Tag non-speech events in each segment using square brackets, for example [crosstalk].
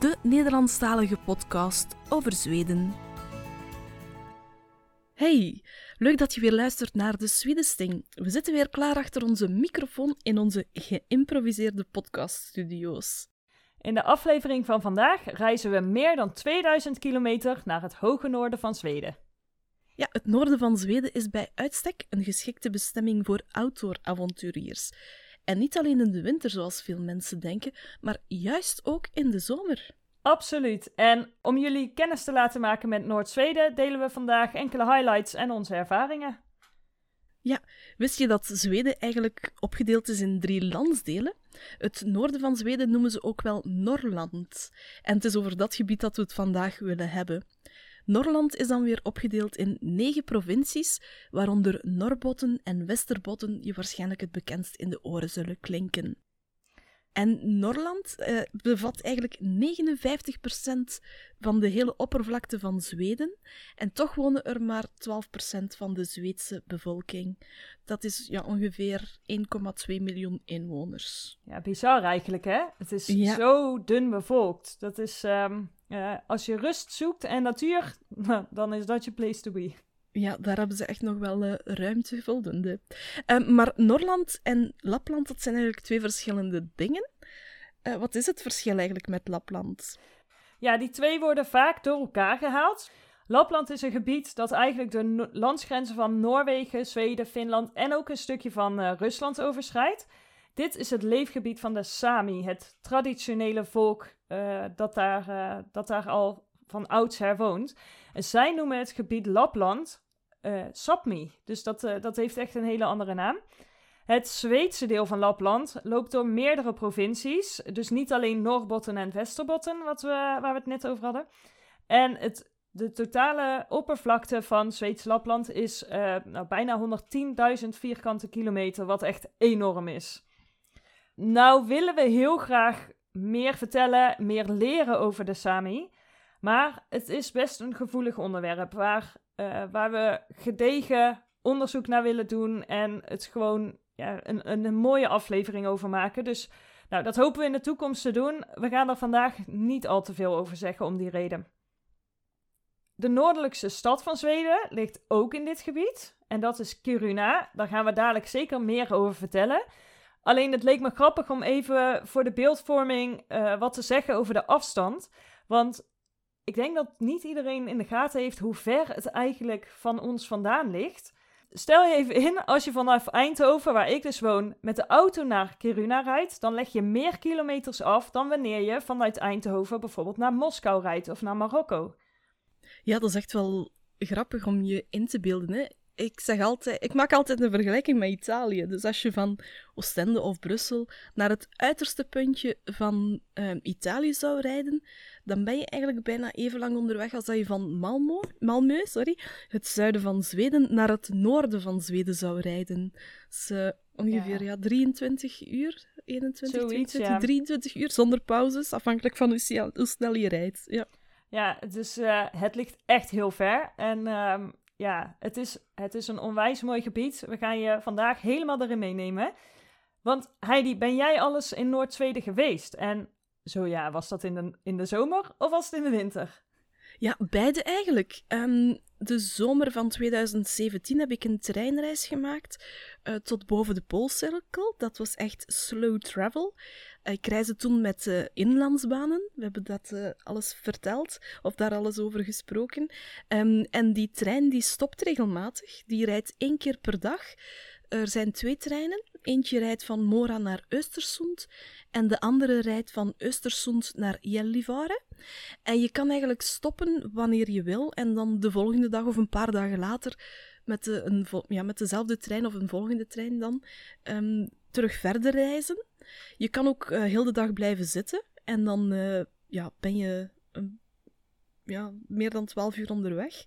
de Nederlandstalige podcast over Zweden. Hey, leuk dat je weer luistert naar The Sweetest Thing. We zitten weer klaar achter onze microfoon in onze geïmproviseerde podcaststudio's. In de aflevering van vandaag reizen we meer dan 2000 kilometer naar het hoge noorden van Zweden. Ja, het noorden van Zweden is bij uitstek een geschikte bestemming voor outdoor-avonturiers. En niet alleen in de winter, zoals veel mensen denken, maar juist ook in de zomer. Absoluut. En om jullie kennis te laten maken met Noord-Zweden, delen we vandaag enkele highlights en onze ervaringen. Ja, wist je dat Zweden eigenlijk opgedeeld is in drie landsdelen? Het noorden van Zweden noemen ze ook wel Norrland. En het is over dat gebied dat we het vandaag willen hebben. Norrland is dan weer opgedeeld in negen provincies, waaronder Norrbotten en Westerbotten je waarschijnlijk het bekendst in de oren zullen klinken. En Norrland eh, bevat eigenlijk 59% van de hele oppervlakte van Zweden. En toch wonen er maar 12% van de Zweedse bevolking. Dat is ja, ongeveer 1,2 miljoen inwoners. Ja, bizar eigenlijk, hè? Het is zo dun bevolkt. Dat is, ehm, eh, als je rust zoekt en natuur, [laughs] dan is dat je place to be. Ja, daar hebben ze echt nog wel uh, ruimte voldoende. Ehm, maar Norrland en Lapland, dat zijn eigenlijk twee verschillende dingen. Uh, wat is het verschil eigenlijk met Lapland? Ja, die twee worden vaak door elkaar gehaald. Lapland is een gebied dat eigenlijk de no landsgrenzen van Noorwegen, Zweden, Finland en ook een stukje van Rusland overschrijdt. Dit is het leefgebied van de Sami, het traditionele volk dat, daar, dat daar al van oudsher woont. En zij noemen het gebied Lapland uh, Sapmi. Dus dat, dat heeft echt een hele andere naam. Het Zweedse deel van Lapland loopt door meerdere provincies. Dus niet alleen Noordbotten en Westerbotten, wat we, waar we het net over hadden. En het, de totale oppervlakte van Zweeds Lapland is nou, bijna 110.000 vierkante kilometer, wat echt enorm is. Nou willen we heel graag meer vertellen, meer leren over de Sami. Maar het is best een gevoelig onderwerp waar, uh, waar we gedegen onderzoek naar willen doen en het gewoon ja, een, een, een, mooie aflevering over maken. Dus nou, dat hopen we in de toekomst te doen. We gaan er vandaag niet al te veel over zeggen om die reden. De noordelijkste stad van Zweden ligt ook in dit gebied. En dat is Kiruna. Daar gaan we dadelijk zeker meer over vertellen. Alleen het leek me grappig om even voor de beeldvorming uh, wat te zeggen over de afstand. Want ik denk dat niet iedereen in de gaten heeft hoe ver het eigenlijk van ons vandaan ligt. Stel je even in, als je vanaf Eindhoven, waar ik dus woon, met de auto naar Kiruna rijdt, dan leg je meer kilometers af dan wanneer je vanuit Eindhoven bijvoorbeeld naar Moskou rijdt of naar Marokko. Ja, dat is echt wel grappig om je in te beelden. Hè? Ik zeg altijd, ik maak altijd een vergelijking met Italië. Dus als je van Oostende of Brussel naar het uiterste puntje van uh, Italië zou rijden, dan ben je eigenlijk bijna even lang onderweg als dat je van Malmo, Malmö, sorry, het zuiden van Zweden, naar het noorden van Zweden zou rijden. Dus uh, ongeveer ja. ja. 23 uur, 21, Zoiets, 22, ja. 23 uur zonder pauzes, afhankelijk van hoe, hoe snel je rijdt. Ja. Ja, dus uh, het ligt echt heel ver. En um, ja, het is, het is een onwijs mooi gebied. We gaan je vandaag helemaal erin meenemen. Want Heidi, ben jij alles in Noord-Zweden geweest? En zo ja, was dat in de, in de zomer of was het in de winter? Ja, beide eigenlijk. Um, de zomer van 2017 heb ik een treinreis gemaakt uh, tot boven de Poolcirkel. Dat was echt slow travel. Ik reisde toen met uh, inlandsbanen. We hebben dat uh, alles verteld, of daar alles over gesproken. Um, en die trein die stopt regelmatig. Die rijdt één keer per dag. Er zijn twee treinen. Eentje rijdt van Mora naar Östersund en de andere rijdt van Östersund naar Gällivare. En je kan eigenlijk stoppen wanneer je wil en dan de volgende dag of een paar dagen later met, de, een, ja, met dezelfde trein of een volgende trein dan um, terug verder reizen. Je kan ook uh, heel de dag blijven zitten en dan uh, ja, ben je een ja, meer dan 12 uur onderweg.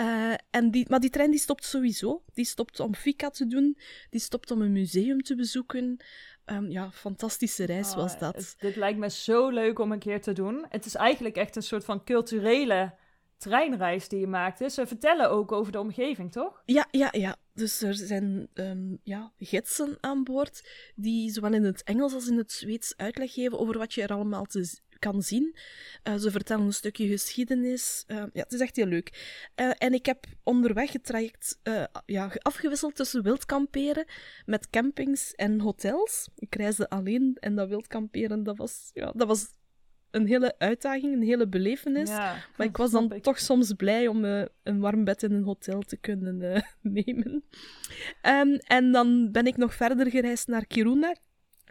Uh, en die, maar die trein die stopt sowieso. Die stopt om fika te doen, die stopt om een museum te bezoeken. Um, ja, fantastische reis was Oh, dat. het- dit lijkt me zo leuk om een keer te doen. Het is eigenlijk echt een soort van culturele treinreis die je maakt. Dus ze vertellen ook over de omgeving, toch? Ja, ja, ja. Dus er zijn ehm, ja, gidsen aan boord die zowel in het Engels als in het Zweeds uitleg geven over wat je er allemaal te kan zien. Eh, ze vertellen een stukje geschiedenis. Eh, ja, het is echt heel leuk. Eh, en ik heb onderweg het traject ja, afgewisseld tussen wildkamperen met campings en hotels. Ik reisde alleen en dat wildkamperen, dat was, ja, dat was een hele uitdaging, een hele belevenis. Ja, Maar ik was dan ik. toch soms blij om een warm bed in een hotel te kunnen [laughs] nemen. Ehm, en dan ben ik nog verder gereisd naar Kiruna.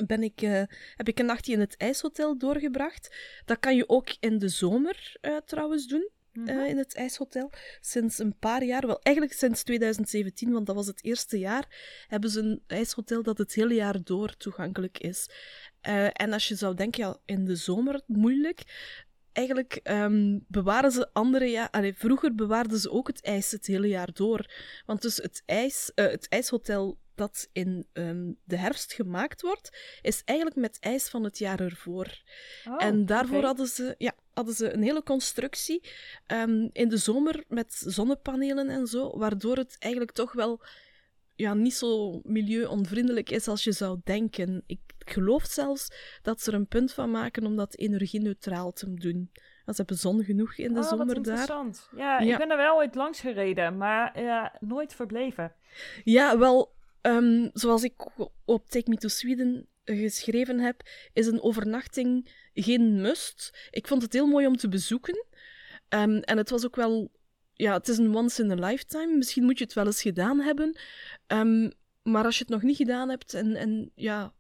Ben ik, eh, heb ik een nachtje in het ijshotel doorgebracht. Dat kan je ook in de zomer eh, trouwens doen, Mhm. eh, in het ijshotel. Sinds een paar jaar, wel eigenlijk sinds 2017, want dat was het eerste jaar, hebben ze een ijshotel dat het hele jaar door toegankelijk is. En als je zou denken, ja, in de zomer moeilijk. Eigenlijk ehm, bewaren ze andere ja, allee, vroeger bewaarden ze ook het ijs het hele jaar door. Want dus het, ijs, het ijshotel dat in ehm, de herfst gemaakt wordt, is eigenlijk met ijs van het jaar ervoor. Oh, en daarvoor hadden, ze, ja, hadden ze een hele constructie ehm, in de zomer met zonnepanelen en zo, waardoor het eigenlijk toch wel ja, niet zo milieuonvriendelijk is als je zou denken. Ik geloof zelfs dat ze er een punt van maken om dat energie-neutraal te doen. Ze hebben zon genoeg in de Oh, zomer daar. interessant. Ja, Ja. ik ben er wel ooit langs gereden, maar ja, nooit verbleven. Ja, wel, ehm, zoals ik op Take Me to Sweden geschreven heb, is een overnachting geen must. Ik vond het heel mooi om te bezoeken. Ehm, en het was ook wel... Ja, het is een once in a lifetime. Misschien moet je het wel eens gedaan hebben. Ehm, maar als je het nog niet gedaan hebt en, en ja...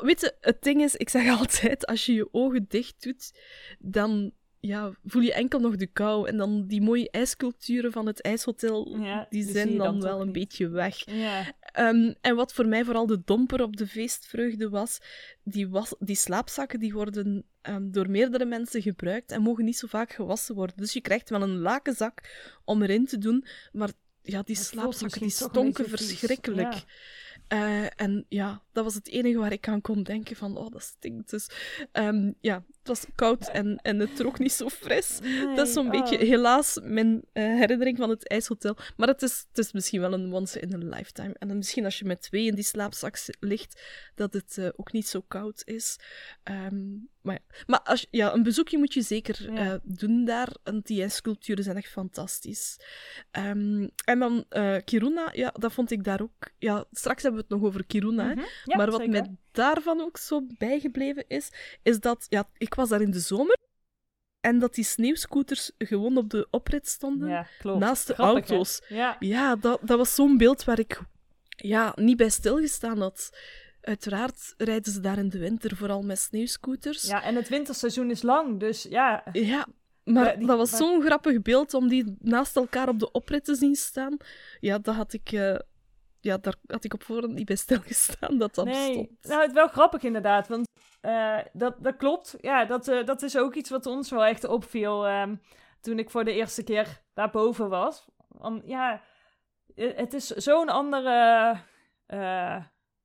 weet je, het ding is, ik zeg [laughs] altijd, als je je ogen dicht doet, dan ja, voel je enkel nog de kou. En dan die mooie ijsculturen van het ijshotel, Ja, die zijn dan, wel een niet. beetje weg. Ja, Ehm, en wat voor mij vooral de domper op de feestvreugde was, die, was, die slaapzakken die worden ehm, door meerdere mensen gebruikt en mogen niet zo vaak gewassen worden. Dus je krijgt wel een lakenzak om erin te doen, maar ja, die slaapzakken die stonken verschrikkelijk. ja. Eh, en ja, dat was het enige waar ik aan kon denken van, oh, dat stinkt. Dus ehm, ja, het was koud en, en het rook niet zo fris. Dat is zo'n Nee, beetje, oh. helaas, mijn eh, herinnering van het ijshotel. Maar het is, het is misschien wel een once in a lifetime. En dan misschien als je met twee in die slaapzak ligt, dat het eh, ook niet zo koud is. Ehm, maar ja, maar als, ja, een bezoekje moet je zeker Ja. eh, doen daar. Want die ijssculpturen zijn echt fantastisch. Ehm, en dan Kiruna, ja, dat vond ik daar ook... Ja, straks hebben we het nog over Kiruna, hè. Ja, maar wat zeker. mij daarvan ook zo bijgebleven is, is dat ja, ik was daar in de zomer en dat die sneeuwscooters gewoon op de oprit stonden Ja, klopt. naast de Grappig, hè? auto's. Ja, Ja, dat, dat was zo'n beeld waar ik ja, niet bij stilgestaan had. Uiteraard rijden ze daar in de winter vooral met sneeuwscooters. ja, en het winterseizoen is lang, dus ja. Ja, maar die- dat was maar- zo'n grappig beeld om die naast elkaar op de oprit te zien staan. Ja, dat had ik, eh, ja, daar had ik op voorhand niet bij stilgestaan dat dat nee, bestond. nou, het is wel grappig inderdaad, want eh, dat, dat klopt. Ja, dat, eh, dat is ook iets wat ons wel echt opviel ehm, toen ik voor de eerste keer daarboven was. Want ja, eh, het is zo'n andere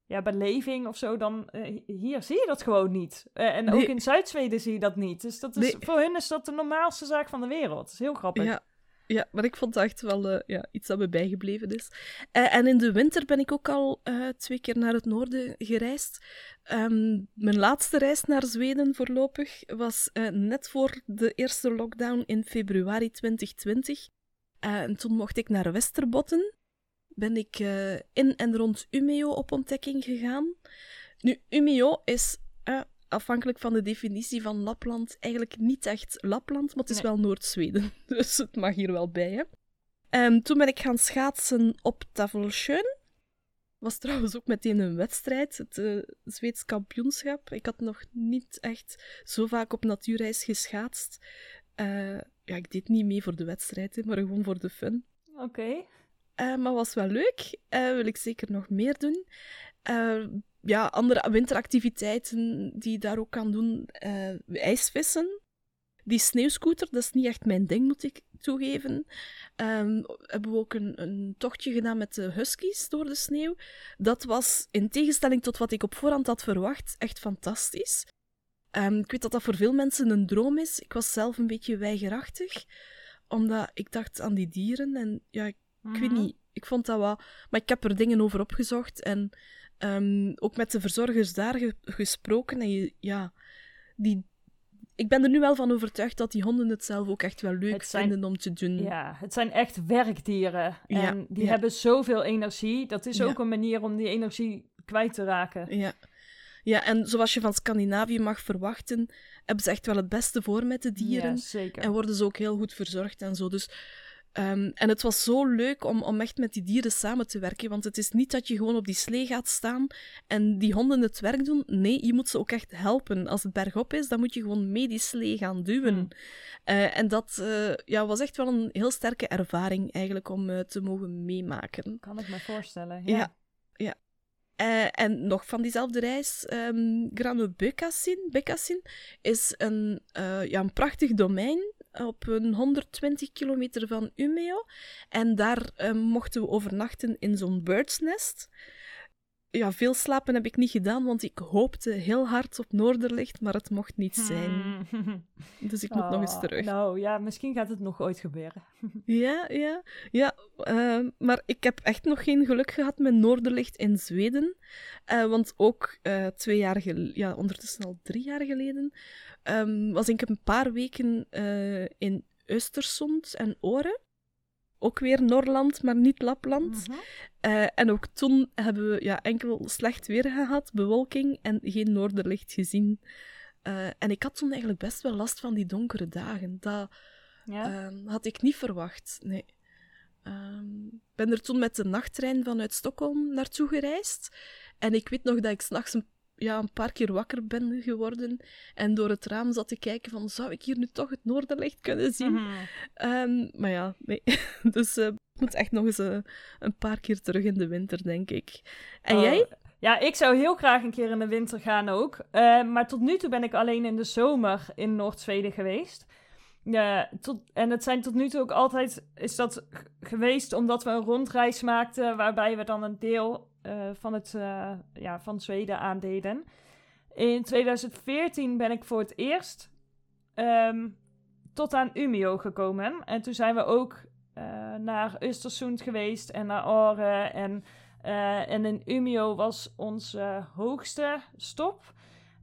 ja, beleving of zo dan hier zie je dat gewoon niet. En ook in Zuid-Zweden zie je dat niet. Dus dat is, Nee. voor hun is dat de normaalste zaak van de wereld. Dat is heel grappig. Ja, ja, maar ik vond het echt wel eh, ja, iets dat me bijgebleven is. Eh, en in de winter ben ik ook al eh, twee keer naar het noorden gereisd. Ehm, mijn laatste reis naar Zweden voorlopig was net voor de eerste lockdown in februari 2020. Eh, en toen mocht ik naar Westerbotten. Ben ik in en rond Umeå op ontdekking gegaan. Nu, Umeå is afhankelijk van de definitie van Lapland eigenlijk niet echt Lapland, maar het is Nee. wel Noord-Zweden. [laughs] Dus het mag hier wel bij, hè. Ehm, toen ben ik gaan schaatsen op Tavelsjön. Was trouwens ook meteen een wedstrijd, het eh, Zweeds kampioenschap. Ik had nog niet echt zo vaak op natuurreis geschaatst. Eh, ja, ik deed niet mee voor de wedstrijd, hè, maar gewoon voor de fun. Oké. Eh, maar was wel leuk. Wil ik zeker nog meer doen. Ja, andere winteractiviteiten die je daar ook kan doen. eh, ijsvissen. Die sneeuwscooter, dat is niet echt mijn ding, moet ik toegeven. Um, hebben we ook een, een, tochtje gedaan met de huskies door de sneeuw. Dat was, in tegenstelling tot wat ik op voorhand had verwacht, echt fantastisch. Um, ik weet dat dat voor veel mensen een droom is. Ik was zelf een beetje weigerachtig, omdat ik dacht aan die dieren. En ja, ik, weet mhm. niet, ik vond dat wel... Maar ik heb er dingen over opgezocht en um, ook met de verzorgers daar gesproken. En je, ja, die, ik ben er nu wel van overtuigd dat die honden het zelf ook echt wel leuk vinden om te doen. Ja, het zijn echt werkdieren. En die hebben zoveel energie. Dat is ook een manier om die energie kwijt te raken. Ja. Ja, en zoals je van Scandinavië mag verwachten, hebben ze echt wel het beste voor met de dieren. Ja, zeker. En worden ze ook heel goed verzorgd en zo. Dus Um, en het was zo leuk om, om echt met die dieren samen te werken. Want het is niet dat je gewoon op die slee gaat staan en die honden het werk doen. Nee, je moet ze ook echt helpen. Als het bergop is, dan moet je gewoon mee die slee gaan duwen. Hmm. Uh, en dat uh, ja, was echt wel een heel sterke ervaring eigenlijk om uh, te mogen meemaken. Kan ik me voorstellen. Ja. ja, ja. en nog van diezelfde reis, um, Grano Becassin is een, ja, een prachtig domein op een 120 kilometer van Umeå. En daar uh, mochten we overnachten in zo'n birdsnest ja, veel slapen heb ik niet gedaan, want ik hoopte heel hard op Noorderlicht, maar het mocht niet zijn. Hmm. [laughs] Dus ik moet nog eens oh, terug. Nou ja, misschien gaat het nog ooit gebeuren. [laughs] ja, ja, ja. Uh, maar ik heb echt nog geen geluk gehad met Noorderlicht in Zweden. Uh, want ook twee jaar geleden, ja, ondertussen al drie jaar geleden, um, was ik een paar weken in Östersund en Oren ook weer Noorland, maar niet Lapland. Mhm. Eh, en ook toen hebben we ja, enkel slecht weer gehad, bewolking en geen noorderlicht gezien. Uh, en ik had toen eigenlijk best wel last van die donkere dagen. Dat ja? uh, had ik niet verwacht. Nee. Ehm, ik ben er toen met de nachttrein vanuit Stockholm naartoe gereisd. En ik weet nog dat ik s'nachts een ja, een paar keer wakker ben geworden en door het raam zat te kijken van zou ik hier nu toch het noorderlicht kunnen zien? Mhm. Ehm, maar ja, nee. [laughs] dus uh, ik moet echt nog eens uh, een paar keer terug in de winter, denk ik. En oh, jij? Ja, ik zou heel graag een keer in de winter gaan ook. Uh, maar tot nu toe ben ik alleen in de zomer in Noord-Zweden geweest. Ja, tot, en het zijn tot nu toe ook altijd is dat geweest omdat we een rondreis maakten waarbij we dan een deel van, het, uh, ja, van Zweden aandeden. In 2014 ben ik voor het eerst um, tot aan Umeå gekomen. En toen zijn we ook uh, naar Östersund geweest en naar Aare. En, en in Umeå was onze hoogste stop.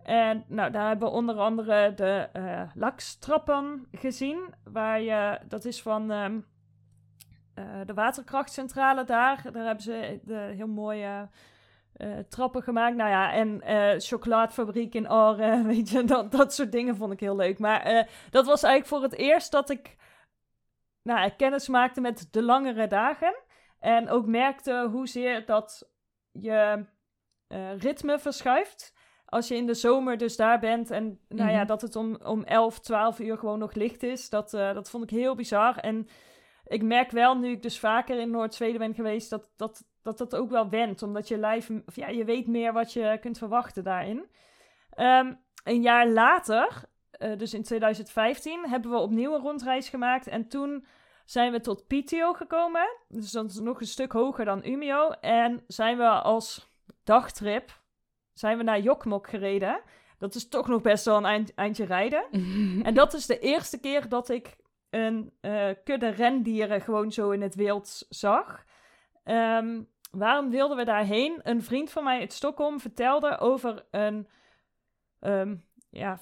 En nou, daar hebben we onder andere de uh, lakstrappen gezien. Waar je, dat is van um, uh, de waterkrachtcentrale daar. Daar hebben ze de heel mooie uh, trappen gemaakt. Nou ja, en uh, chocoladefabriek in Oren, [laughs] weet je, dat, dat soort dingen vond ik heel leuk. Maar dat was eigenlijk voor het eerst dat ik nou, kennis maakte met de langere dagen. En ook merkte hoezeer dat je ritme verschuift als je in de zomer dus daar bent en nou ja, mhm. dat het om, om 11, 12 uur gewoon nog licht is, dat, dat vond ik heel bizar. En ik merk wel, nu ik dus vaker in Noord-Zweden ben geweest, dat, dat, dat dat ook wel went. Omdat je lijf, of ja, je weet meer wat je kunt verwachten daarin. Ehm, een jaar later, uh, dus in 2015, hebben we opnieuw een rondreis gemaakt. En toen zijn we tot Piteå gekomen. Dus dat is nog een stuk hoger dan Umeå. En zijn we als dagtrip zijn we naar Jokmok gereden. Dat is toch nog best wel een eind, eindje rijden. [laughs] en dat is de eerste keer dat ik een uh, kudde rendieren gewoon zo in het wild zag. Ehm, waarom wilden we daarheen? Een vriend van mij uit Stockholm vertelde over een, um, ja,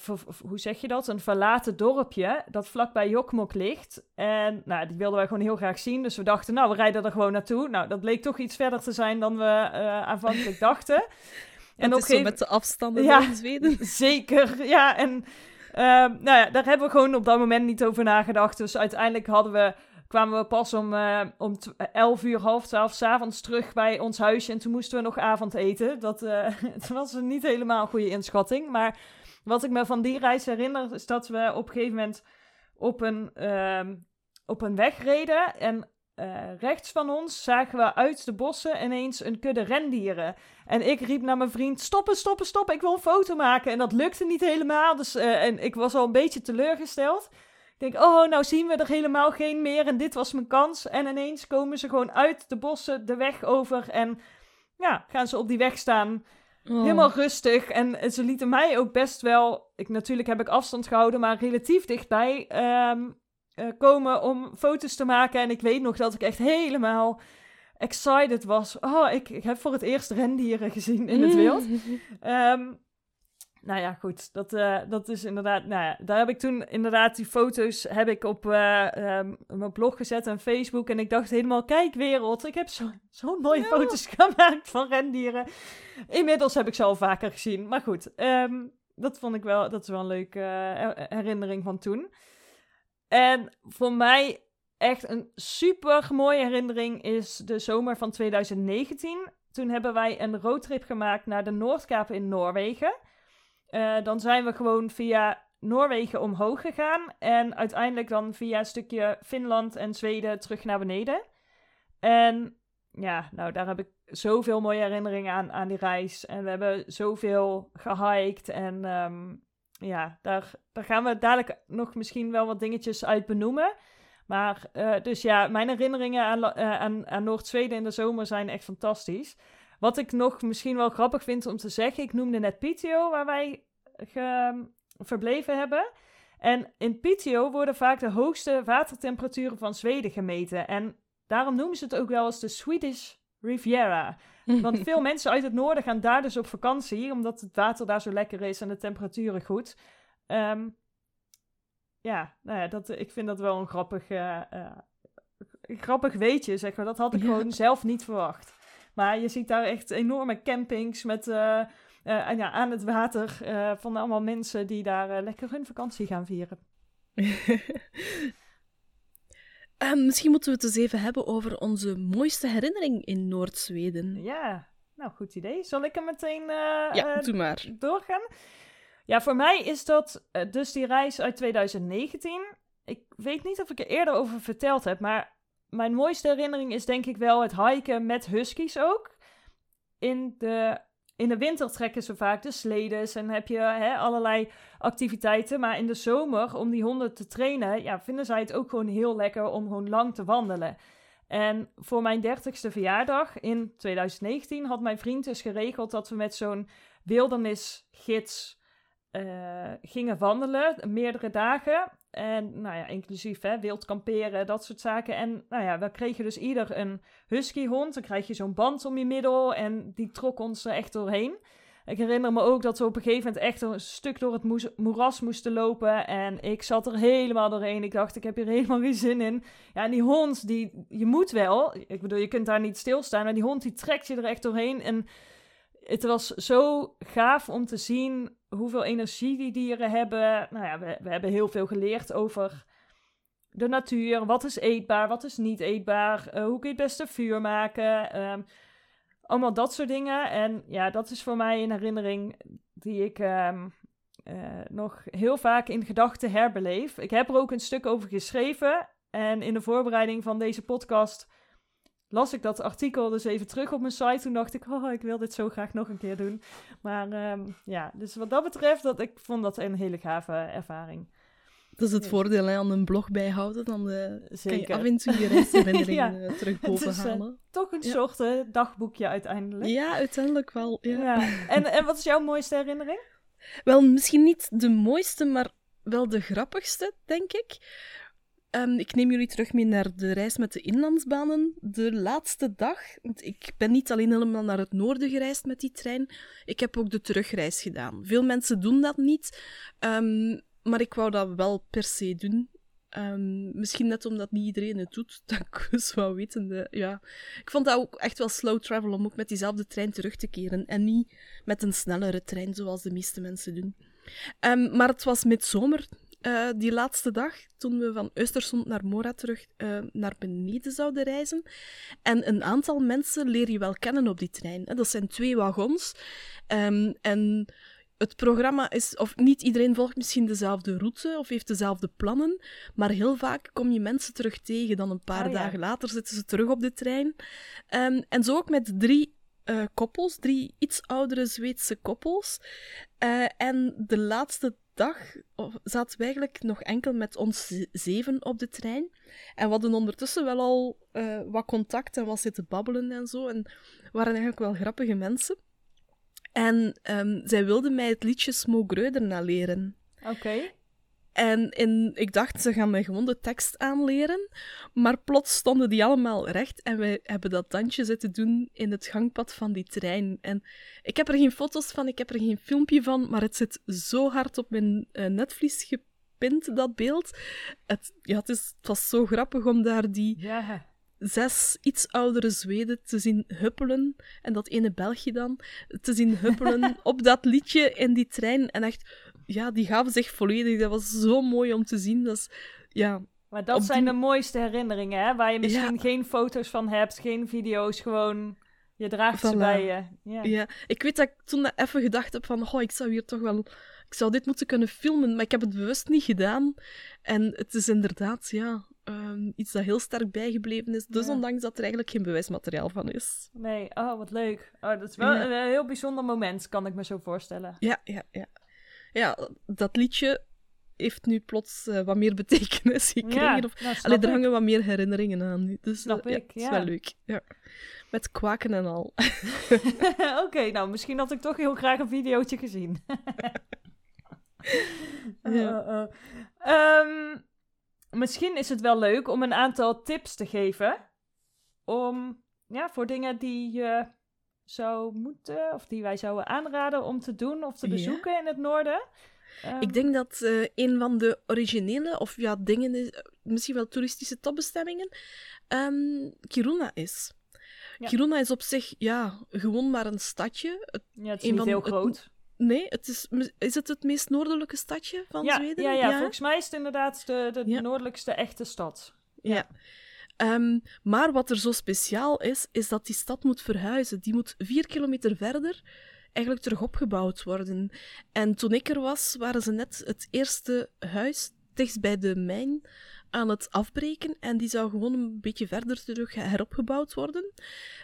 hoe zeg je dat? Een verlaten dorpje dat vlakbij Jokmok ligt. En nou, die wilden wij gewoon heel graag zien. Dus we dachten, nou, we rijden er gewoon naartoe. Nou, dat bleek toch iets verder te zijn dan we uh, aanvankelijk dachten. [laughs] En ook zo met de afstanden ja, in Zweden. [laughs] Zeker, ja. En Ehm, nou ja, daar hebben we gewoon op dat moment niet over nagedacht. Dus uiteindelijk hadden we, kwamen we pas om, uh, om 11 uur, half 12 s'avonds terug bij ons huisje. En toen moesten we nog avondeten. Dat, [laughs] uh, was niet helemaal een goede inschatting. Maar wat ik me van die reis herinner, is dat we op een gegeven moment op een, uh, op een weg reden. En eh, rechts van ons zagen we uit de bossen ineens een kudde rendieren. En ik riep naar mijn vriend: stoppen, stoppen, stoppen, ik wil een foto maken. En dat lukte niet helemaal. Dus, eh, en ik was al een beetje teleurgesteld. Ik denk, oh, nou zien we er helemaal geen meer. En dit was mijn kans. En ineens komen ze gewoon uit de bossen de weg over. En ja, gaan ze op die weg staan. Oh. Helemaal rustig. En ze lieten mij ook best wel. Ik, natuurlijk heb ik afstand gehouden, maar relatief dichtbij ehm, eh, komen om foto's te maken. En ik weet nog dat ik echt helemaal excited was. Oh, ik, ik heb voor het eerst rendieren gezien in het [laughs] wild. Ehm, nou ja, goed. Dat, eh, dat is inderdaad. Nou ja, daar heb ik toen inderdaad die foto's heb ik op eh, ehm, mijn blog gezet en Facebook. En ik dacht helemaal, kijk wereld, ik heb zo'n zo mooie Ja. foto's [laughs] gemaakt van rendieren. Inmiddels heb ik ze al vaker gezien. Maar goed, ehm, dat vond ik wel, dat is wel een leuke her- herinnering van toen. En voor mij echt een super mooie herinnering is de zomer van 2019. Toen hebben wij een roadtrip gemaakt naar de Noordkaap in Noorwegen. Eh, dan zijn we gewoon via Noorwegen omhoog gegaan. En uiteindelijk dan via een stukje Finland en Zweden terug naar beneden. En ja, nou daar heb ik zoveel mooie herinneringen aan, aan die reis. En we hebben zoveel gehiked. En ehm, ja, daar, daar gaan we dadelijk nog misschien wel wat dingetjes uit benoemen. Maar eh, dus ja, mijn herinneringen aan, eh, aan, aan Noord-Zweden in de zomer zijn echt fantastisch. Wat ik nog misschien wel grappig vind om te zeggen, ik noemde net Piteå, waar wij ge- verbleven hebben. En in Piteå worden vaak de hoogste watertemperaturen van Zweden gemeten. En daarom noemen ze het ook wel eens de Swedish Riviera. Want [laughs] veel mensen uit het noorden gaan daar dus op vakantie, omdat het water daar zo lekker is en de temperaturen goed. Ehm, ja, nou ja, dat, ik vind dat wel een grappig, eh, eh, grappig weetje, zeg maar. Dat had ik Ja. gewoon zelf niet verwacht. Maar je ziet daar echt enorme campings met, en ja, aan het water van allemaal mensen die daar lekker hun vakantie gaan vieren. [laughs] Ehm, misschien moeten we het eens even hebben over onze mooiste herinnering in Noord-Zweden. Ja, nou goed idee. Zal ik er meteen eh, Ja, eh, doe maar. doorgaan? Ja, voor mij is dat eh, dus die reis uit 2019. Ik weet niet of ik er eerder over verteld heb, maar mijn mooiste herinnering is denk ik wel het hiken met huskies ook. In de, in de winter trekken ze vaak de sledes en heb je hè, allerlei activiteiten. Maar in de zomer, om die honden te trainen, ja, vinden zij het ook gewoon heel lekker om gewoon lang te wandelen. En voor mijn dertigste verjaardag in 2019 had mijn vriend dus geregeld dat we met zo'n wildernisgids eh, gingen wandelen, meerdere dagen. En nou ja, inclusief hè, wild kamperen, dat soort zaken. En nou ja, we kregen dus ieder een huskyhond. Dan krijg je zo'n band om je middel en die trok ons er echt doorheen. Ik herinner me ook dat we op een gegeven moment echt een stuk door het moeras moesten lopen. En ik zat er helemaal doorheen. Ik dacht, ik heb hier helemaal geen zin in. Ja, en die hond, die, je moet wel. Ik bedoel, je kunt daar niet stilstaan. Maar die hond, die trekt je er echt doorheen. En het was zo gaaf om te zien hoeveel energie die dieren hebben. Nou ja, we, we hebben heel veel geleerd over de natuur. Wat is eetbaar, wat is niet eetbaar? eh, hoe kun je het beste vuur maken? ehm, allemaal dat soort dingen. En ja, dat is voor mij een herinnering die ik ehm, eh, nog heel vaak in gedachten herbeleef. Ik heb er ook een stuk over geschreven. En in de voorbereiding van deze podcast las ik dat artikel dus even terug op mijn site. Toen dacht ik, oh, ik wil dit zo graag nog een keer doen. Maar ehm, ja, dus wat dat betreft, dat, ik vond dat een hele gave ervaring. Dat is het voordeel hè, aan een blog bijhouden. Dan eh, kan je Zeker. af en toe je reisherinneringen [laughs] Ja. eh, terug is, eh, bovenhalen. Toch een Ja. soort dagboekje uiteindelijk. Ja, uiteindelijk wel. Ja. En, en wat is jouw mooiste herinnering? Wel, misschien niet de mooiste, maar wel de grappigste, denk ik. Ehm, ik neem jullie terug mee naar de reis met de inlandsbanen. De laatste dag, want ik ben niet alleen helemaal naar het noorden gereisd met die trein, ik heb ook de terugreis gedaan. Veel mensen doen dat niet, ehm, maar ik wou dat wel per se doen. Ehm, misschien net omdat niet iedereen het doet, [laughs] dat ik dus wel wetende. Ja. Ik vond dat ook echt wel slow travel om ook met diezelfde trein terug te keren en niet met een snellere trein zoals de meeste mensen doen. Maar het was midzomer, eh, die laatste dag, toen we van Östersund naar Mora terug eh, naar beneden zouden reizen. En een aantal mensen leer je wel kennen op die trein. Dat zijn twee wagons. Ehm, en het programma is, of niet iedereen volgt misschien dezelfde route of heeft dezelfde plannen, maar heel vaak kom je mensen terug tegen. Dan een paar Oh, ja. dagen later zitten ze terug op de trein. Ehm, en zo ook met drie eh, koppels, drie iets oudere Zweedse koppels. En de laatste dag zaten we eigenlijk nog enkel met ons zeven op de trein. En we hadden ondertussen wel al eh, wat contact en wat zitten babbelen en zo. En waren eigenlijk wel grappige mensen. En ehm, zij wilden mij het liedje Smoke Gröderna leren. Oké. En in, ik dacht, ze gaan mij gewoon de tekst aanleren. Maar plots stonden die allemaal recht. En wij hebben dat dansje zitten doen in het gangpad van die trein. En ik heb er geen foto's van, ik heb er geen filmpje van. Maar het zit zo hard op mijn eh, netvlies gepind, dat beeld. Het, ja, het, is, het was zo grappig om daar die zes iets oudere Zweden te zien huppelen, en dat ene België dan, te zien huppelen [laughs] op dat liedje in die trein. En echt, ja, die gaven zich volledig. Dat was zo mooi om te zien. Dat is, ja, Maar dat zijn die- de mooiste herinneringen, hè? Waar je misschien Ja. geen foto's van hebt, geen video's, gewoon... Je draagt ze bij je. Ja. ja. Ik weet dat ik toen even gedacht heb van, oh, ik zou hier toch wel... Ik zou dit moeten kunnen filmen, maar ik heb het bewust niet gedaan. En het is inderdaad, ja, ehm, iets dat heel sterk bijgebleven is. Dus Ja. ondanks dat er eigenlijk geen bewijsmateriaal van is. Nee, oh, wat leuk. Oh, dat is wel een heel bijzonder moment, kan ik me zo voorstellen. Ja, ja, ja. Ja, dat liedje heeft nu plots eh, wat meer betekenis gekregen. Ja, Of, allee, er hangen wat meer herinneringen aan nu. Dus Snap eh, ja, ik, het is wel leuk. Ja. Met kwaken en al. [laughs] Oké, nou, misschien had ik toch heel graag een videootje gezien. [laughs] Ja. Uh, uh. Ehm, misschien is het wel leuk om een aantal tips te geven. Om, ja, voor dingen die je zou moeten, of die wij zouden aanraden om te doen of te Ja. bezoeken in het noorden. Ehm, Ik denk dat eh, een van de originele, of ja, dingen, is, misschien wel toeristische topbestemmingen, ehm, Kiruna is. Ja. Kiruna is op zich, ja, gewoon maar een stadje. Het- ja, het is niet van heel het- groot. nee, het is, is het het meest noordelijke stadje van Ja, Zweden? ja, ja, volgens mij is het inderdaad de, de Ja. noordelijkste echte stad. Ja. Ehm, maar wat er zo speciaal is, is dat die stad moet verhuizen. Die moet vier kilometer verder eigenlijk terug opgebouwd worden. En toen ik er was, waren ze net het eerste huis dichtst bij de mijn aan het afbreken. En die zou gewoon een beetje verder terug heropgebouwd worden.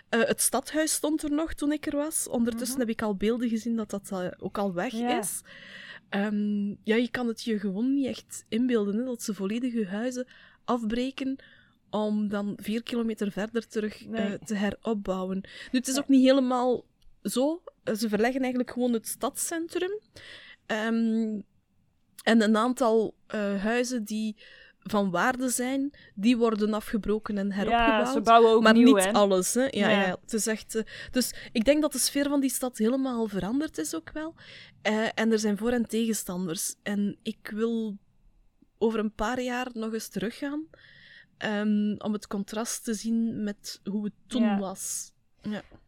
Eh, het stadhuis stond er nog toen ik er was. Ondertussen Mhm. heb ik al beelden gezien dat dat eh, ook al weg is. Ehm, ja, je kan het je gewoon niet echt inbeelden, hè, dat ze volledige huizen afbreken om dan vier kilometer verder terug Nee. eh, te heropbouwen. Nu, het is ook niet helemaal zo. Ze verleggen eigenlijk gewoon het stadscentrum. Ehm, en een aantal eh, huizen die van waarde zijn, die worden afgebroken en heropgebouwd. Ja, ze bouwen ook maar nieuw, niet hè? alles, hè? Ja, Ja. ja. het is echt. eh, dus ik denk dat de sfeer van die stad helemaal veranderd is ook wel. En er zijn voor- en tegenstanders. En ik wil over een paar jaar nog eens teruggaan. Ehm, om het contrast te zien met hoe het toen Ja. was.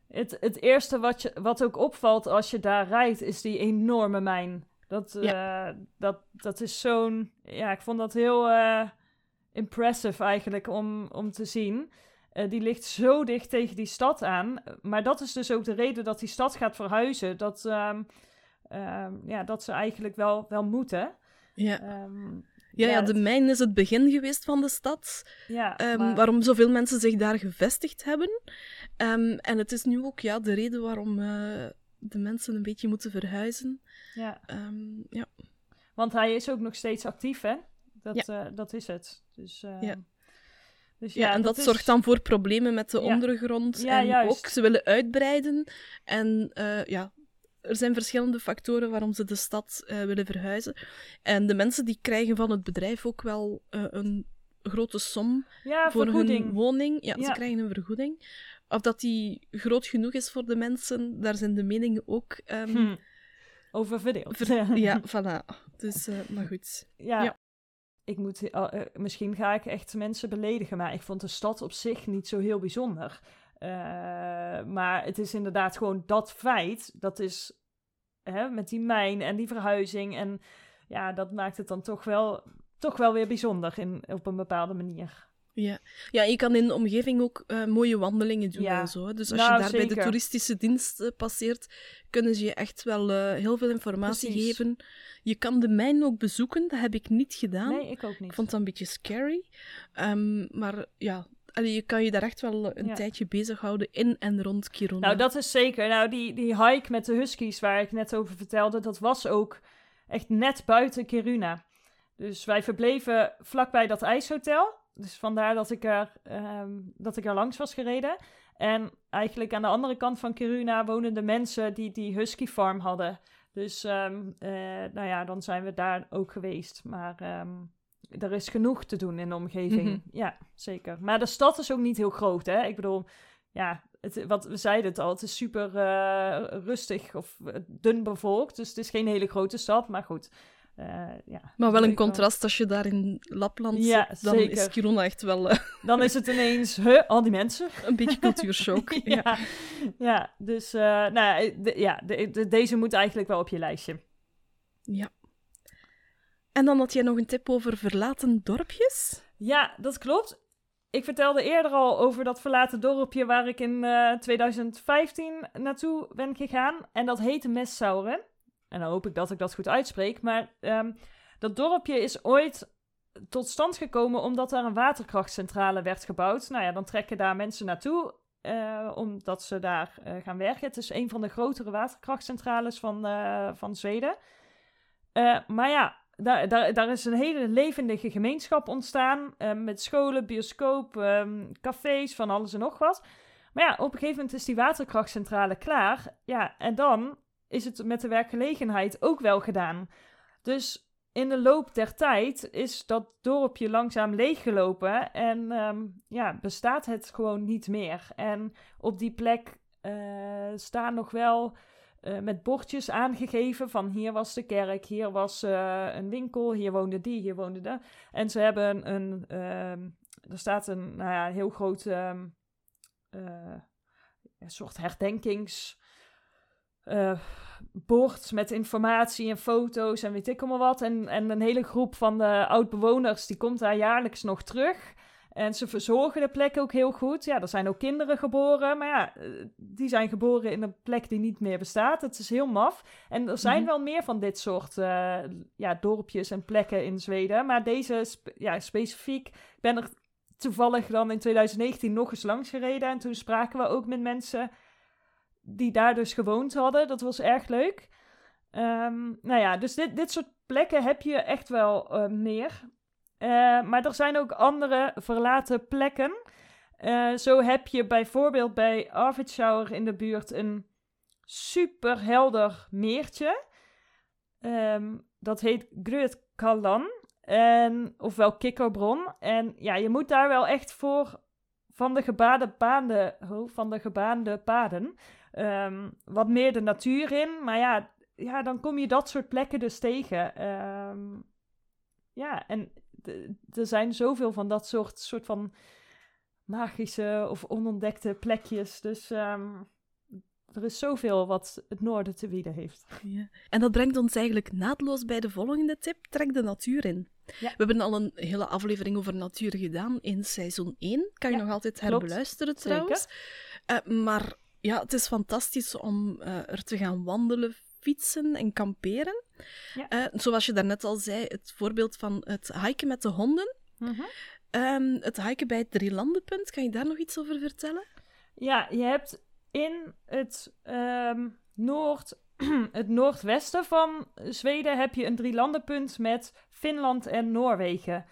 Het, het eerste wat, je, wat ook opvalt als je daar rijdt, is die enorme mijn. Dat, eh, dat, dat is zo'n... Ja, ik vond dat heel eh, impressive eigenlijk om, om te zien. Eh, die ligt zo dicht tegen die stad aan. Maar dat is dus ook de reden dat die stad gaat verhuizen. Dat, ehm, ehm, ja, dat ze eigenlijk wel, wel moeten. Ja. Ja, ja, de mijn is het begin geweest van de stad. ja, Ehm, maar- Waarom zoveel mensen zich daar gevestigd hebben. Ehm, en het is nu ook ja, de reden waarom eh, de mensen een beetje moeten verhuizen. ja. Ehm, ja. Want hij is ook nog steeds actief, hè? Dat, eh, dat is het. Dus, Ja. dus Ja, en dat, zorgt dan voor problemen met de ondergrond. Ja, en juist. ook, ze willen uitbreiden. En eh, ja, er zijn verschillende factoren waarom ze de stad eh, willen verhuizen. En de mensen die krijgen van het bedrijf ook wel eh, een grote som Ja, voor vergoeding. hun woning. Ja, Ja. ze krijgen een vergoeding. Of dat die groot genoeg is voor de mensen, daar zijn de meningen ook... ehm, Hm. Over verdeeld. ver- [laughs] ja, voilà. Dus, eh, maar goed. ja. Ja. Ik moet, misschien ga ik echt mensen beledigen, maar ik vond de stad op zich niet zo heel bijzonder. Eh, maar het is inderdaad gewoon dat feit, dat is hè, met die mijn en die verhuizing. En ja, dat maakt het dan toch wel, toch wel weer bijzonder in, op een bepaalde manier. Ja. ja, je kan in de omgeving ook uh, mooie wandelingen doen Ja. en zo. Dus als Nou, je daar bij de toeristische dienst eh, passeert, kunnen ze je echt wel eh, heel veel informatie Precies. geven. Je kan de mijn ook bezoeken, dat heb ik niet gedaan. Nee, ik ook niet. Ik vond dat een beetje scary. Ehm, maar ja, allee, je kan je daar echt wel een Ja. tijdje bezighouden in en rond Kiruna. Nou, dat is zeker. Nou, die, die hike met de huskies waar ik net over vertelde, dat was ook echt net buiten Kiruna. Dus wij verbleven vlakbij dat ijshotel. Dus vandaar dat ik er, ehm, dat ik er langs was gereden. En eigenlijk aan de andere kant van Kiruna wonen de mensen die die husky farm hadden. Dus ehm, eh, nou ja, dan zijn we daar ook geweest. Maar ehm, er is genoeg te doen in de omgeving. Mhm. Ja, zeker. Maar de stad is ook niet heel groot, hè. Ik bedoel, ja, het, wat we zeiden het al, het is super eh, rustig of eh, dun bevolkt. Dus het is geen hele grote stad, maar goed. Eh, ja, maar wel een contrast als je daar in Lapland Ja, zit, dan zeker. is Kiruna echt wel [laughs] Dan is het ineens, huh, al die mensen. [laughs] een beetje cultuurshock. [laughs] ja. ja, ja, dus nou, ja, de- ja de- de- deze moet eigenlijk wel op je lijstje. Ja. En dan had jij nog een tip over verlaten dorpjes? Ja, dat klopt. Ik vertelde eerder al over dat verlaten dorpje waar ik in eh, 2015 naartoe ben gegaan. En dat heette Messauren. En dan hoop ik dat ik dat goed uitspreek. Maar ehm, dat dorpje is ooit tot stand gekomen omdat daar een waterkrachtcentrale werd gebouwd. Nou ja, dan trekken daar mensen naartoe eh, omdat ze daar eh, gaan werken. Het is een van de grotere waterkrachtcentrales van, eh, van Zweden. Eh, maar ja, daar, daar, is een hele levendige gemeenschap ontstaan. eh, met scholen, bioscoop, ehm, cafés, van alles en nog wat. Maar ja, op een gegeven moment is die waterkrachtcentrale klaar. Ja, en dan is het met de werkgelegenheid ook wel gedaan. Dus in de loop der tijd is dat dorpje langzaam leeggelopen. En ehm, ja, bestaat het gewoon niet meer. En op die plek eh, staan nog wel eh, met bordjes aangegeven van hier was de kerk, hier was eh, een winkel, hier woonde die, hier woonde de. En ze hebben een, ehm, er staat een nou ja, heel groot ehm, eh, soort herdenkings eh, bord met informatie en foto's en weet ik allemaal wat. En, en een hele groep van de oud-bewoners die komt daar jaarlijks nog terug. En ze verzorgen de plek ook heel goed. Ja, er zijn ook kinderen geboren. Maar ja, eh, die zijn geboren in een plek die niet meer bestaat. Het is heel maf. En er zijn Mhm. wel meer van dit soort eh, ja, dorpjes en plekken in Zweden. Maar deze spe- ja, specifiek, ik ben er toevallig dan in 2019 nog eens langs gereden. En toen spraken we ook met mensen die daar dus gewoond hadden. Dat was erg leuk. Ehm, nou ja, dus dit, dit soort plekken heb je echt wel eh, meer. Eh, maar er zijn ook andere verlaten plekken. Eh, zo heb je bijvoorbeeld bij Arvidsjaur in de buurt een super helder meertje. Ehm, dat heet Grötkallan. En, ofwel Kikkerbron. En ja, je moet daar wel echt voor van de gebaande paden, van de gebaande paden ehm, wat meer de natuur in. Maar ja, ja, dan kom je dat soort plekken dus tegen. Ehm, ja, en er zijn zoveel van dat soort, soort van magische of onontdekte plekjes. Dus ehm, er is zoveel wat het noorden te bieden heeft. Ja. En dat brengt ons eigenlijk naadloos bij de volgende tip: trek de natuur in. Ja. We hebben al een hele aflevering over natuur gedaan in seizoen 1. Kan je Ja, nog altijd klopt. herbeluisteren trouwens. Eh, maar ja, het is fantastisch om eh, er te gaan wandelen, fietsen en kamperen. Ja. Eh, zoals je daarnet al zei, het voorbeeld van het hiken met de honden. Ehm, het hiken bij het Drielandenpunt, kan je daar nog iets over vertellen? Ja, je hebt in het, ehm, noord, [clears throat] het noordwesten van Zweden heb je een drielandenpunt met Finland en Noorwegen.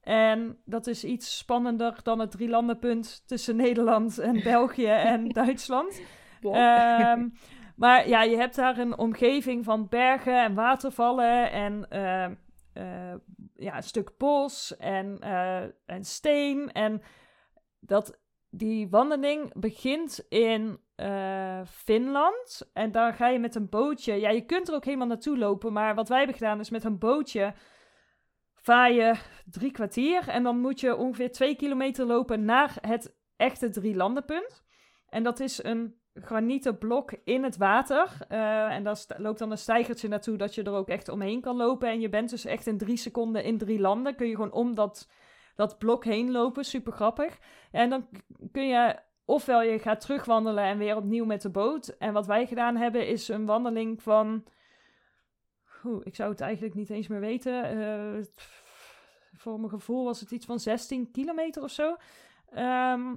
En dat is iets spannender dan het drielandenpunt tussen [laughs] Nederland en België en [laughs] Duitsland. Ehm, maar ja, je hebt daar een omgeving van bergen en watervallen en ehm, eh, ja, een stuk bos en, eh, en steen. En dat, die wandeling begint in eh, Finland. En daar ga je met een bootje. Ja, je kunt er ook helemaal naartoe lopen. Maar wat wij hebben gedaan is met een bootje vaar je drie kwartier. En dan moet je ongeveer twee kilometer lopen naar het echte drielandenpunt. En dat is een granieten blok in het water. Eh, en daar loopt dan een stijgertje naartoe dat je er ook echt omheen kan lopen. En je bent dus echt in drie seconden in drie landen. Kun je gewoon om dat dat blok heen lopen. Super grappig. En dan kun je ofwel je gaat terugwandelen en weer opnieuw met de boot. En wat wij gedaan hebben is een wandeling van. Oeh, ik zou het eigenlijk niet eens meer weten. Uh, voor mijn gevoel was het iets van 16 kilometer of zo. Ehm,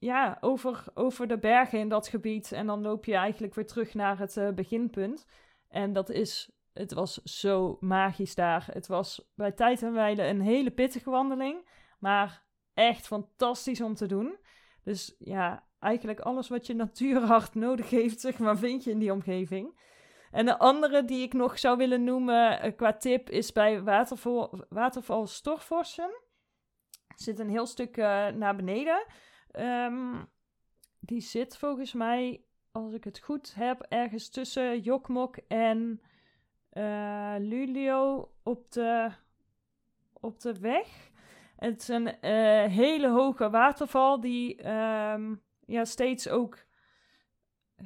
ja, over, over de bergen in dat gebied. En dan loop je eigenlijk weer terug naar het uh, beginpunt. En dat is, het was zo magisch daar. Het was bij tijd en wijle een hele pittige wandeling. Maar echt fantastisch om te doen. Dus ja, eigenlijk alles wat je natuurhart [laughs] nodig heeft, zeg maar, vind je in die omgeving. En de andere die ik nog zou willen noemen uh, qua tip is bij waterval, waterval Storforsen. Zit een heel stuk uh, naar beneden. Um, die zit volgens mij, als ik het goed heb, ergens tussen Jokmok en uh, Lulio op de, op de weg. Het is een uh, hele hoge waterval die um, ja, steeds ook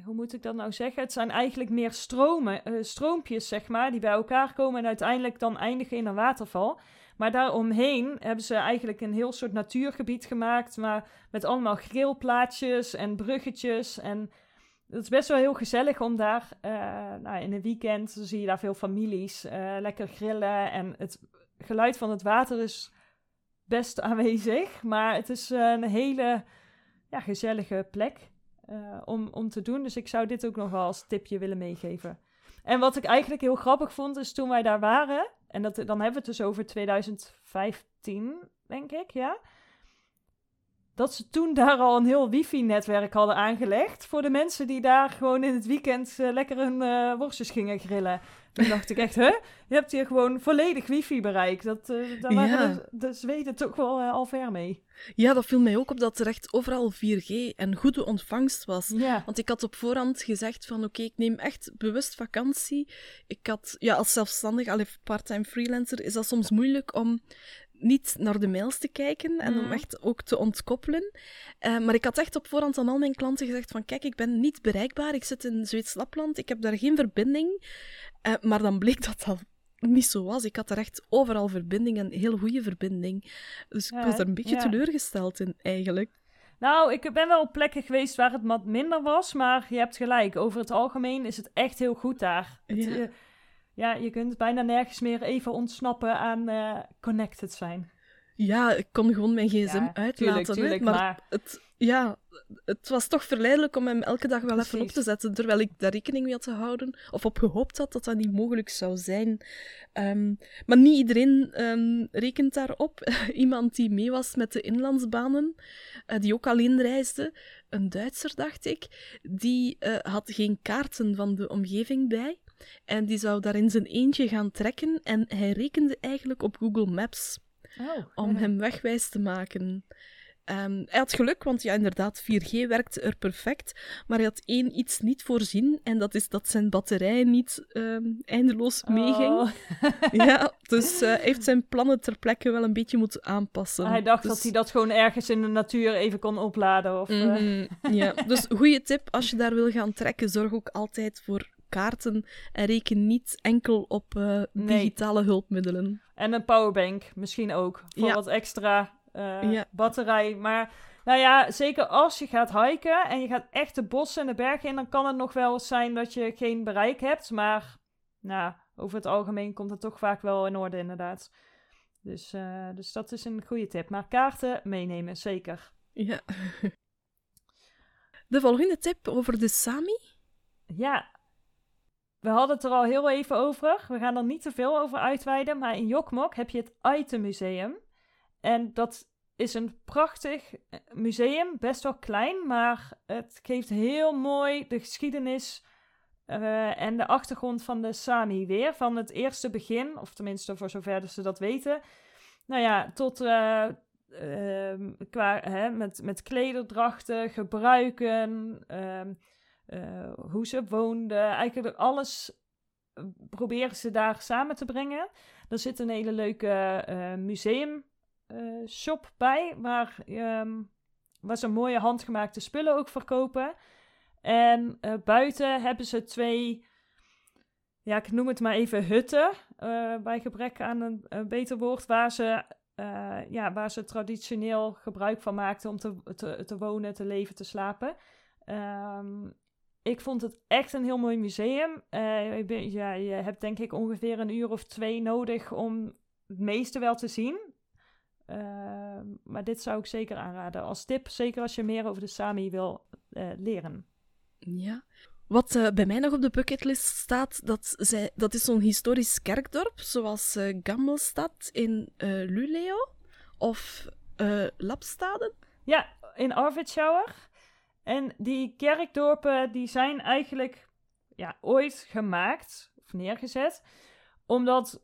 hoe moet ik dat nou zeggen? Het zijn eigenlijk meer stromen, uh, stroompjes, zeg maar, die bij elkaar komen en uiteindelijk dan eindigen in een waterval. Maar daaromheen hebben ze eigenlijk een heel soort natuurgebied gemaakt, maar met allemaal grillplaatjes en bruggetjes. En het is best wel heel gezellig om daar, uh, nou, in een weekend zie je daar veel families uh, lekker grillen. En het geluid van het water is best [laughs] aanwezig, maar het is een hele ja, gezellige plek. Uh, om, om te doen. Dus ik zou dit ook nog wel als tipje willen meegeven. En wat ik eigenlijk heel grappig vond, is toen wij daar waren, en dat, dan hebben we het dus over 2015, denk ik, ja. Dat ze toen daar al een heel wifi-netwerk hadden aangelegd. Voor de mensen die daar gewoon in het weekend uh, lekker hun uh, worstjes gingen grillen. Toen dacht ik echt, hè? Je hebt hier gewoon volledig wifi bereik. Dat, uh, daar waren ja. de, de Zweden toch wel al ver mee. Ja, dat viel mij ook op dat er echt overal 4G en goede ontvangst was. Ja. Want ik had op voorhand gezegd van oké, okay, ik neem echt bewust vakantie. Ik had, ja, als zelfstandig, al part-time freelancer, is dat soms moeilijk om niet naar de mails te kijken en om echt ook te ontkoppelen. Uh, maar ik had echt op voorhand aan al mijn klanten gezegd van kijk, ik ben niet bereikbaar, ik zit in Zweeds-Lapland, ik heb daar geen verbinding. Uh, maar dan bleek dat dat niet zo was. Ik had er echt overal verbinding, een heel goede verbinding. Dus ik was er een beetje ja. teleurgesteld in, eigenlijk. Nou, ik ben wel op plekken geweest waar het wat minder was, maar je hebt gelijk. Over het algemeen is het echt heel goed daar. Ja, uh, ja je kunt bijna nergens meer even ontsnappen aan uh, connected zijn. Ja, ik kon gewoon mijn gsm ja, uitlaten. Tuurlijk, tuurlijk, maar, maar, Het, ja, het was toch verleidelijk om hem elke dag wel Precies. even op te zetten, terwijl ik daar rekening mee had te houden, of op gehoopt had dat dat niet mogelijk zou zijn. Um, maar niet iedereen um, rekent daarop. [laughs] Iemand die mee was met de inlandsbanen, uh, die ook alleen reisde, een Duitser dacht ik, die uh, had geen kaarten van de omgeving bij. En die zou daar in zijn eentje gaan trekken en hij rekende eigenlijk op Google Maps. Oh, om ja. hem wegwijs te maken. Um, hij had geluk, want ja, inderdaad, 4G werkte er perfect. Maar hij had één iets niet voorzien, en dat is dat zijn batterij niet um, eindeloos meeging. Oh. [laughs] ja, dus uh, hij heeft zijn plannen ter plekke wel een beetje moeten aanpassen. Hij dacht dus... dat hij dat gewoon ergens in de natuur even kon opladen. Of, mm -hmm. uh... Ja, dus goede tip, als je daar wil gaan trekken, zorg ook altijd voor kaarten en reken niet enkel op uh, digitale nee. hulpmiddelen. En een powerbank misschien ook, voor Ja. wat extra uh, Ja. batterij. Maar nou ja, zeker als je gaat hiken en je gaat echt de bossen en de bergen in, dan kan het nog wel zijn dat je geen bereik hebt. Maar nou, over het algemeen komt het toch vaak wel in orde inderdaad. Dus, uh, dus dat is een goede tip. Maar kaarten meenemen, zeker. Ja. [laughs] De volgende tip over de Sami. Ja, we hadden het er al heel even over. We gaan er niet te veel over uitweiden. Maar in Jokmok heb je het Itemmuseum. En dat is een prachtig museum. Best wel klein, maar het geeft heel mooi de geschiedenis uh, en de achtergrond van de Sami weer. Van het eerste begin, of tenminste voor zover ze dat weten. Nou ja, tot uh, uh, qua, hè, met, met klederdrachten, gebruiken... Uh, hoe ze woonden, eigenlijk alles proberen ze daar samen te brengen. Er zit een hele leuke uh, museumshop bij, waar, um, waar ze mooie handgemaakte spullen ook verkopen. En buiten hebben ze twee, ja, ik noem het maar even hutten, bij gebrek aan een, beter woord, waar ze ja, waar ze traditioneel gebruik van maakten om te, te, te wonen, te leven, te slapen. Ehm, ik vond het echt een heel mooi museum. Uh, ja, je hebt denk ik ongeveer een uur of twee nodig om het meeste wel te zien. Ehm, maar dit zou ik zeker aanraden als tip. Zeker als je meer over de Sami wil uh, leren. Ja. Wat uh, bij mij nog op de bucketlist staat, dat, zij, dat is zo'n historisch kerkdorp, zoals Gammelstad in Luleo of Lapstaden. Ja, in Arvidsjaur. En die kerkdorpen die zijn eigenlijk ja, ooit gemaakt of neergezet, omdat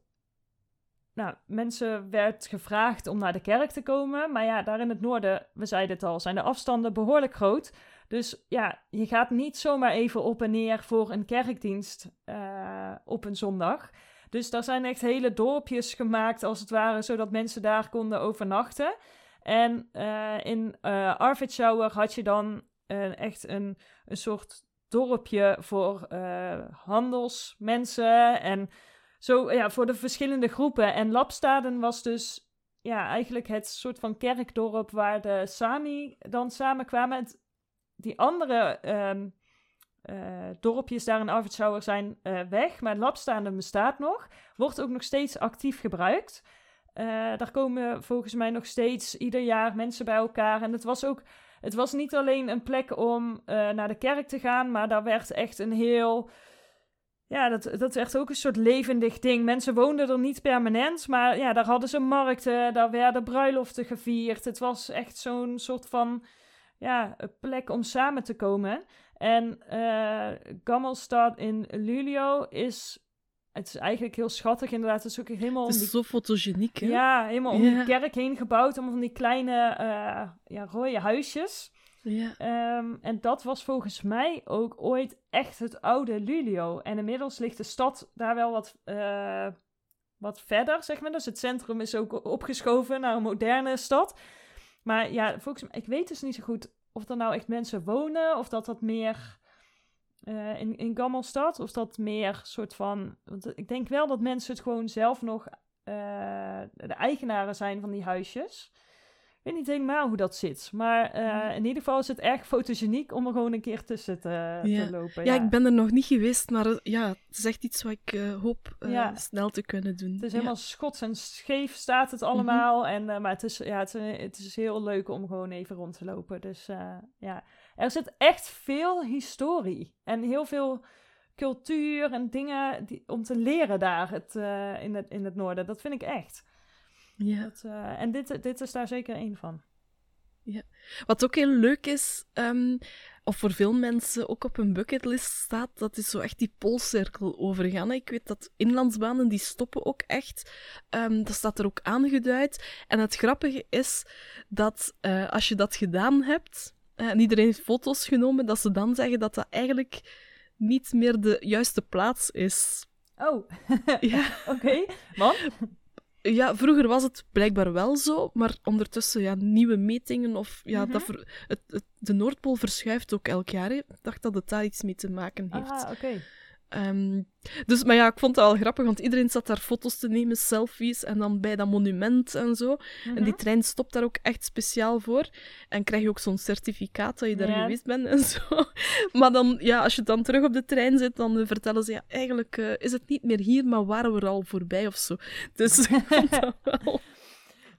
nou, mensen werd gevraagd om naar de kerk te komen. Maar ja, daar in het noorden, we zeiden het al, zijn de afstanden behoorlijk groot. Dus ja, je gaat niet zomaar even op en neer voor een kerkdienst uh, op een zondag. Dus daar zijn echt hele dorpjes gemaakt, als het ware, zodat mensen daar konden overnachten. En uh, in uh, had je dan echt een, een soort dorpje voor handelsmensen en zo ja, voor de verschillende groepen. En Lapstaden was dus ja, eigenlijk het soort van kerkdorp waar de Sami dan samenkwamen. die andere um, uh, dorpjes daar in Arvidsjaur zijn uh, weg, maar Lapstaden bestaat nog. Wordt ook nog steeds actief gebruikt. Daar komen volgens mij nog steeds ieder jaar mensen bij elkaar. En het was ook, het was niet alleen een plek om naar de kerk te gaan, maar daar werd echt een heel ja, dat, dat echt ook een soort levendig ding. Mensen woonden er niet permanent, maar ja, daar hadden ze markten, daar werden bruiloften gevierd. Het was echt zo'n soort van ja, plek om samen te komen. En uh, Gammelstad in Lulio is het is eigenlijk heel schattig, inderdaad. Het is ook helemaal. Het is zo fotogeniek, hè? Ja, helemaal om de kerk heen gebouwd. Allemaal van die kleine uh, ja, rode huisjes. Ja. Ehm, en dat was volgens mij ook ooit echt het oude Lulio. En inmiddels ligt de stad daar wel wat, uh, wat verder, zeg maar. Dus het centrum is ook opgeschoven naar een moderne stad. Maar ja, volgens mij, ik weet dus niet zo goed of er nou echt mensen wonen, of dat dat meer uh, in, in Gammelstad, of dat meer soort van. Want ik denk wel dat mensen het gewoon zelf nog uh, de eigenaren zijn van die huisjes. Ik weet niet helemaal hoe dat zit. Maar uh, in ieder geval is het erg fotogeniek om er gewoon een keer tussen te, te lopen. Ja. ja. ik ben er nog niet geweest, maar ja, het is echt iets wat ik uh, hoop ja. snel te kunnen doen. Het is helemaal schots en scheef staat het allemaal. Mm -hmm. en, maar het is, ja, het, het, is heel leuk om gewoon even rond te lopen. Dus ja, er zit echt veel historie en heel veel cultuur en dingen die, om te leren daar het, in, het, in het noorden. Dat vind ik echt. Ja. Dat, uh, en dit, dit is daar zeker één van. Ja. Wat ook heel leuk is, um, of voor veel mensen ook op een bucketlist staat, dat is zo echt die poolcirkel overgaan. Ik weet dat inlandsbanen, die stoppen ook echt. Um, dat staat er ook aangeduid. En het grappige is dat uh, als je dat gedaan hebt, en iedereen heeft foto's genomen, dat ze dan zeggen dat dat eigenlijk niet meer de juiste plaats is. Oh, [laughs] ja. [laughs] oké. Man? Ja, vroeger was het blijkbaar wel zo, maar ondertussen ja, nieuwe metingen of ja, dat mhm. het, het, de Noordpool verschuift ook elk jaar. Ik dacht dat het daar iets mee te maken heeft. Ah, oké. Um, dus, maar ja, ik vond het wel grappig, want iedereen zat daar foto's te nemen, selfies, en dan bij dat monument en zo. En die mhm. trein stopt daar ook echt speciaal voor. En krijg je ook zo'n certificaat dat je daar geweest bent en zo. [laughs] Maar dan, ja, als je dan terug op de trein zit, dan vertellen ze, ja, eigenlijk uh, is het niet meer hier, maar waren we er al voorbij of zo. [laughs] Dus ik vond dat [laughs] wel...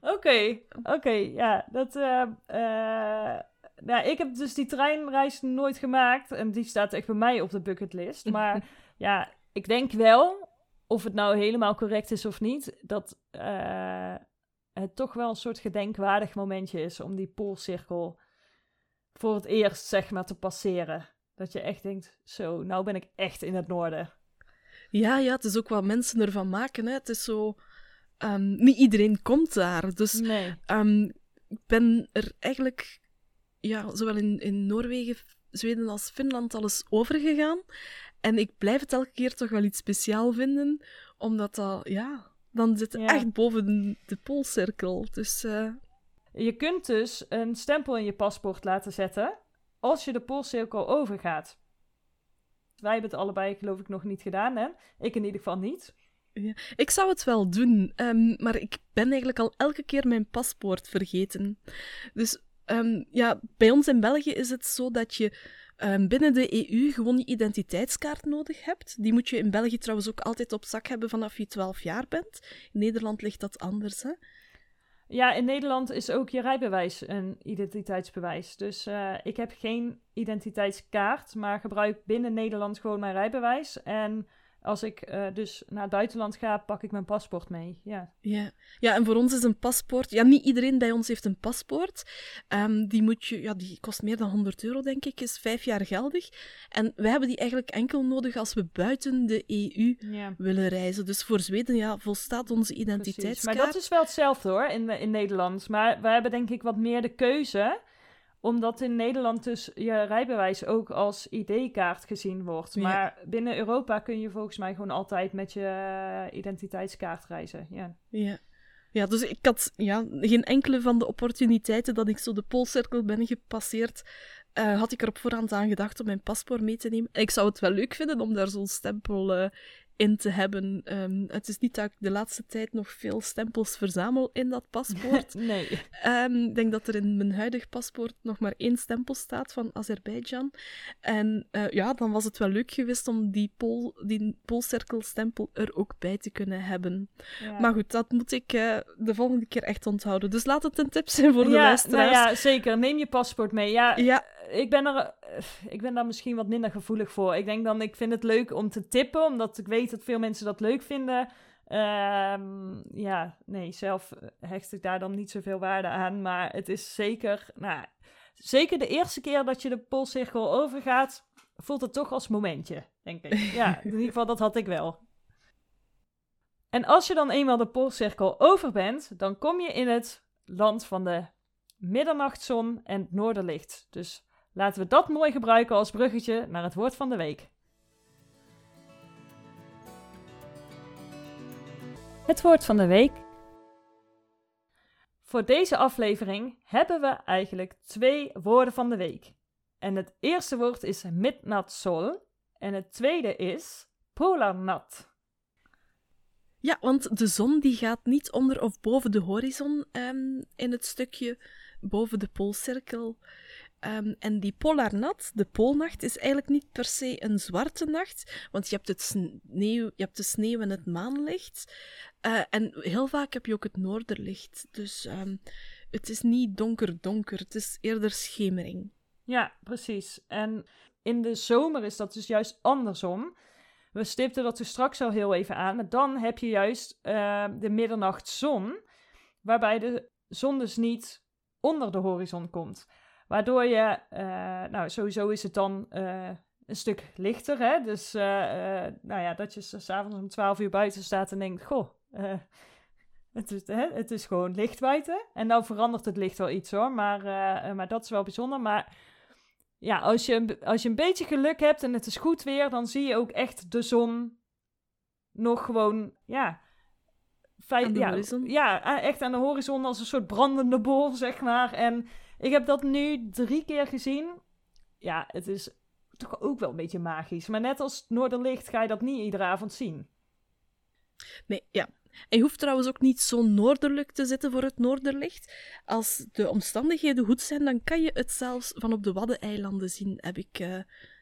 Oké, oké, okay, ja, dat... Uh, uh... Nou, ik heb dus die treinreis nooit gemaakt. En die staat echt bij mij op de bucketlist. Maar ja, ik denk wel, of het nou helemaal correct is of niet, dat uh, het toch wel een soort gedenkwaardig momentje is om die poolcirkel voor het eerst, zeg maar, te passeren. Dat je echt denkt, zo, nou ben ik echt in het noorden. Ja, ja, het is ook wat mensen ervan maken. Hè. Het is zo... Um, niet iedereen komt daar. Dus nee. um, ik ben er eigenlijk ja, zowel in, in Noorwegen, Zweden als Finland alles overgegaan. En ik blijf het elke keer toch wel iets speciaal vinden, omdat dat, ja, dan zit het echt boven de, de poolcirkel. Dus, uh... Je kunt dus een stempel in je paspoort laten zetten als je de poolcirkel overgaat. Wij hebben het allebei, geloof ik, nog niet gedaan, hè? Ik in ieder geval niet. Ja. Ik zou het wel doen, ehm, maar ik ben eigenlijk al elke keer mijn paspoort vergeten. Dus ehm, ja, bij ons in België is het zo dat je ehm, binnen de EU gewoon je identiteitskaart nodig hebt. Die moet je in België trouwens ook altijd op zak hebben vanaf je 12 jaar bent. In Nederland ligt dat anders, hè? Ja, in Nederland is ook je rijbewijs een identiteitsbewijs. Dus uh, ik heb geen identiteitskaart, maar gebruik binnen Nederland gewoon mijn rijbewijs. En als ik uh, dus naar het buitenland ga, pak ik mijn paspoort mee. Ja. Ja. ja, en voor ons is een paspoort. Ja, niet iedereen bij ons heeft een paspoort. Um, die, moet je, ja, die kost meer dan 100 euro, denk ik. Is vijf jaar geldig. En wij hebben die eigenlijk enkel nodig als we buiten de EU ja. willen reizen. Dus voor Zweden ja, volstaat onze identiteitskaart. Maar dat is wel hetzelfde hoor, in, in Nederland. Maar we hebben denk ik wat meer de keuze omdat in Nederland dus je rijbewijs ook als ID-kaart gezien wordt. Maar binnen Europa kun je volgens mij gewoon altijd met je eh, identiteitskaart reizen. Ja. ja. Ja, dus ik had ja, geen enkele van de opportuniteiten dat ik zo de Poolcirkel ben gepasseerd, uh, had ik er op voorhand aan gedacht om mijn paspoort mee te nemen. ik zou het wel leuk vinden om daar zo'n stempel uh, in te hebben. Um, het is niet dat ik de laatste tijd nog veel stempels verzamel in dat paspoort. [laughs] nee. Um, ik denk dat er in mijn huidig paspoort nog maar één stempel staat van Azerbeidzjan. En uh, ja, dan was het wel leuk geweest om die, Pool, die Poolcirkelstempel er ook bij te kunnen hebben. Ja. Maar goed, dat moet ik uh, de volgende keer echt onthouden. Dus laat het een tip zijn voor de ja, luisteraars. Nou ja, zeker. Neem je paspoort mee. Ja, ja. Ik, ben er, ik ben daar misschien wat minder gevoelig voor. Ik denk dan, ik vind het leuk om te tippen, omdat ik weet dat veel mensen dat leuk vinden. Um, ja, nee, zelf hecht ik daar dan niet zoveel waarde aan. Maar het is zeker, nou, zeker de eerste keer dat je de polscirkel overgaat, voelt het toch als momentje, denk ik. [laughs] Ja, in ieder geval, dat had ik wel. En als je dan eenmaal de polscirkel over bent, dan kom je in het land van de middernachtzon en het noorderlicht. Dus laten we dat mooi gebruiken als bruggetje naar het woord van de week. Het woord van de week. Voor deze aflevering hebben we eigenlijk twee woorden van de week. En het eerste woord is midnatsol en het tweede is polarnat. Ja, want de zon die gaat niet onder of boven de horizon um, in het stukje boven de poolcirkel. Um, en die polarnat, de poolnacht, is eigenlijk niet per se een zwarte nacht, want je hebt, het sneeuw, je hebt de sneeuw en het maanlicht. Uh, en heel vaak heb je ook het noorderlicht. Dus um, het is niet donker-donker, het is eerder schemering. Ja, precies. En in de zomer is dat dus juist andersom. We stipten dat er straks al heel even aan, maar dan heb je juist uh, de middernachtzon, waarbij de zon dus niet onder de horizon komt. Waardoor je, uh, nou sowieso is het dan uh, een stuk lichter, hè. Dus, uh, nou ja, dat je s'avonds om 12 uur buiten staat en denkt, goh, het, is, hè, het is gewoon licht buiten. En dan verandert het licht wel iets hoor, maar, maar dat is wel bijzonder. Maar ja, als je, als je een beetje geluk hebt en het is goed weer, dan zie je ook echt de zon nog gewoon, ja... Fijn, ja, ja, echt aan de horizon als een soort brandende bol, zeg maar. En ik heb dat nu drie keer gezien. Ja, het is toch ook wel een beetje magisch. Maar net als het Noorderlicht ga je dat niet iedere avond zien. Nee, ja. En je hoeft trouwens ook niet zo noordelijk te zitten voor het Noorderlicht. Als de omstandigheden goed zijn, dan kan je het zelfs van op de Waddeneilanden zien, heb ik uh,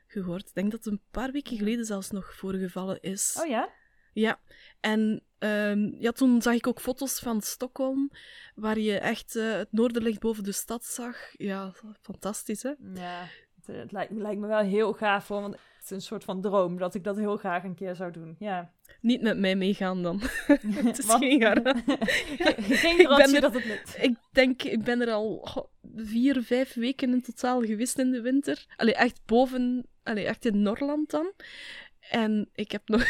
gehoord. Ik denk dat het een paar weken geleden zelfs nog voorgevallen is. Oh ja? Ja, en um, ja, toen zag ik ook foto's van Stockholm, waar je echt uh, het noorderlicht boven de stad zag. Ja, fantastisch, hè? Ja, het, het lijkt, lijkt, me wel heel gaaf, hoor, want het is een soort van droom dat ik dat heel graag een keer zou doen, ja. Niet met mij meegaan dan. [laughs] het is geen [laughs] garantie. geen garantie dat het lukt. Ik denk, ik ben er al vier, vijf weken in totaal geweest in de winter. Allee, echt boven, allee, echt in Norland dan. En ik heb nog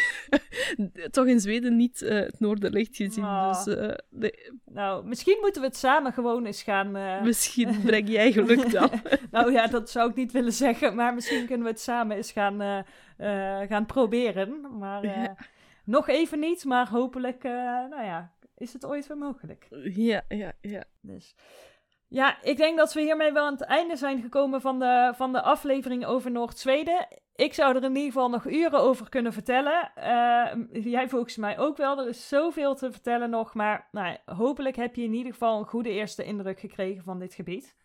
[laughs] toch in Zweden niet uh, het Noorderlicht gezien. Oh. Dus, uh, Nou, misschien moeten we het samen gewoon eens gaan. Uh... Misschien [laughs] breng jij geluk dan. [laughs] nou ja, dat zou ik niet willen zeggen. Maar misschien kunnen we het samen eens gaan, gaan proberen. Maar ja. nog even niet. Maar hopelijk, nou ja, is het ooit weer mogelijk. Ja, ja, ja. Dus. Ja, ik denk dat we hiermee wel aan het einde zijn gekomen van de, van de aflevering over Noord-Zweden ik zou er in ieder geval nog uren over kunnen vertellen. Uh, jij volgens mij ook wel. Er is zoveel te vertellen nog. Maar nou, hopelijk heb je in ieder geval een goede eerste indruk gekregen van dit gebied.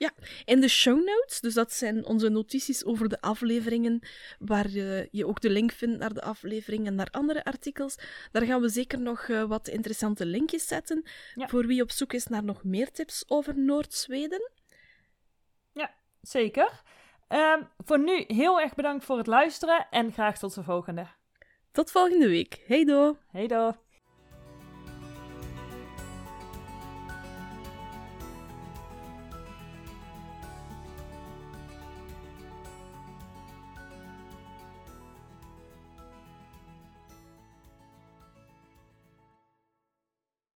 Ja, in de show notes, dus dat zijn onze notities over de afleveringen, waar je, je ook de link vindt naar de afleveringen en naar andere artikels. Daar gaan we zeker nog uh, wat interessante linkjes zetten. Ja. Voor wie op zoek is naar nog meer tips over Noord-Zweden. Ja, zeker. Um, voor nu heel erg bedankt voor het luisteren en graag tot de volgende. Tot volgende week. Hey do. Hey do.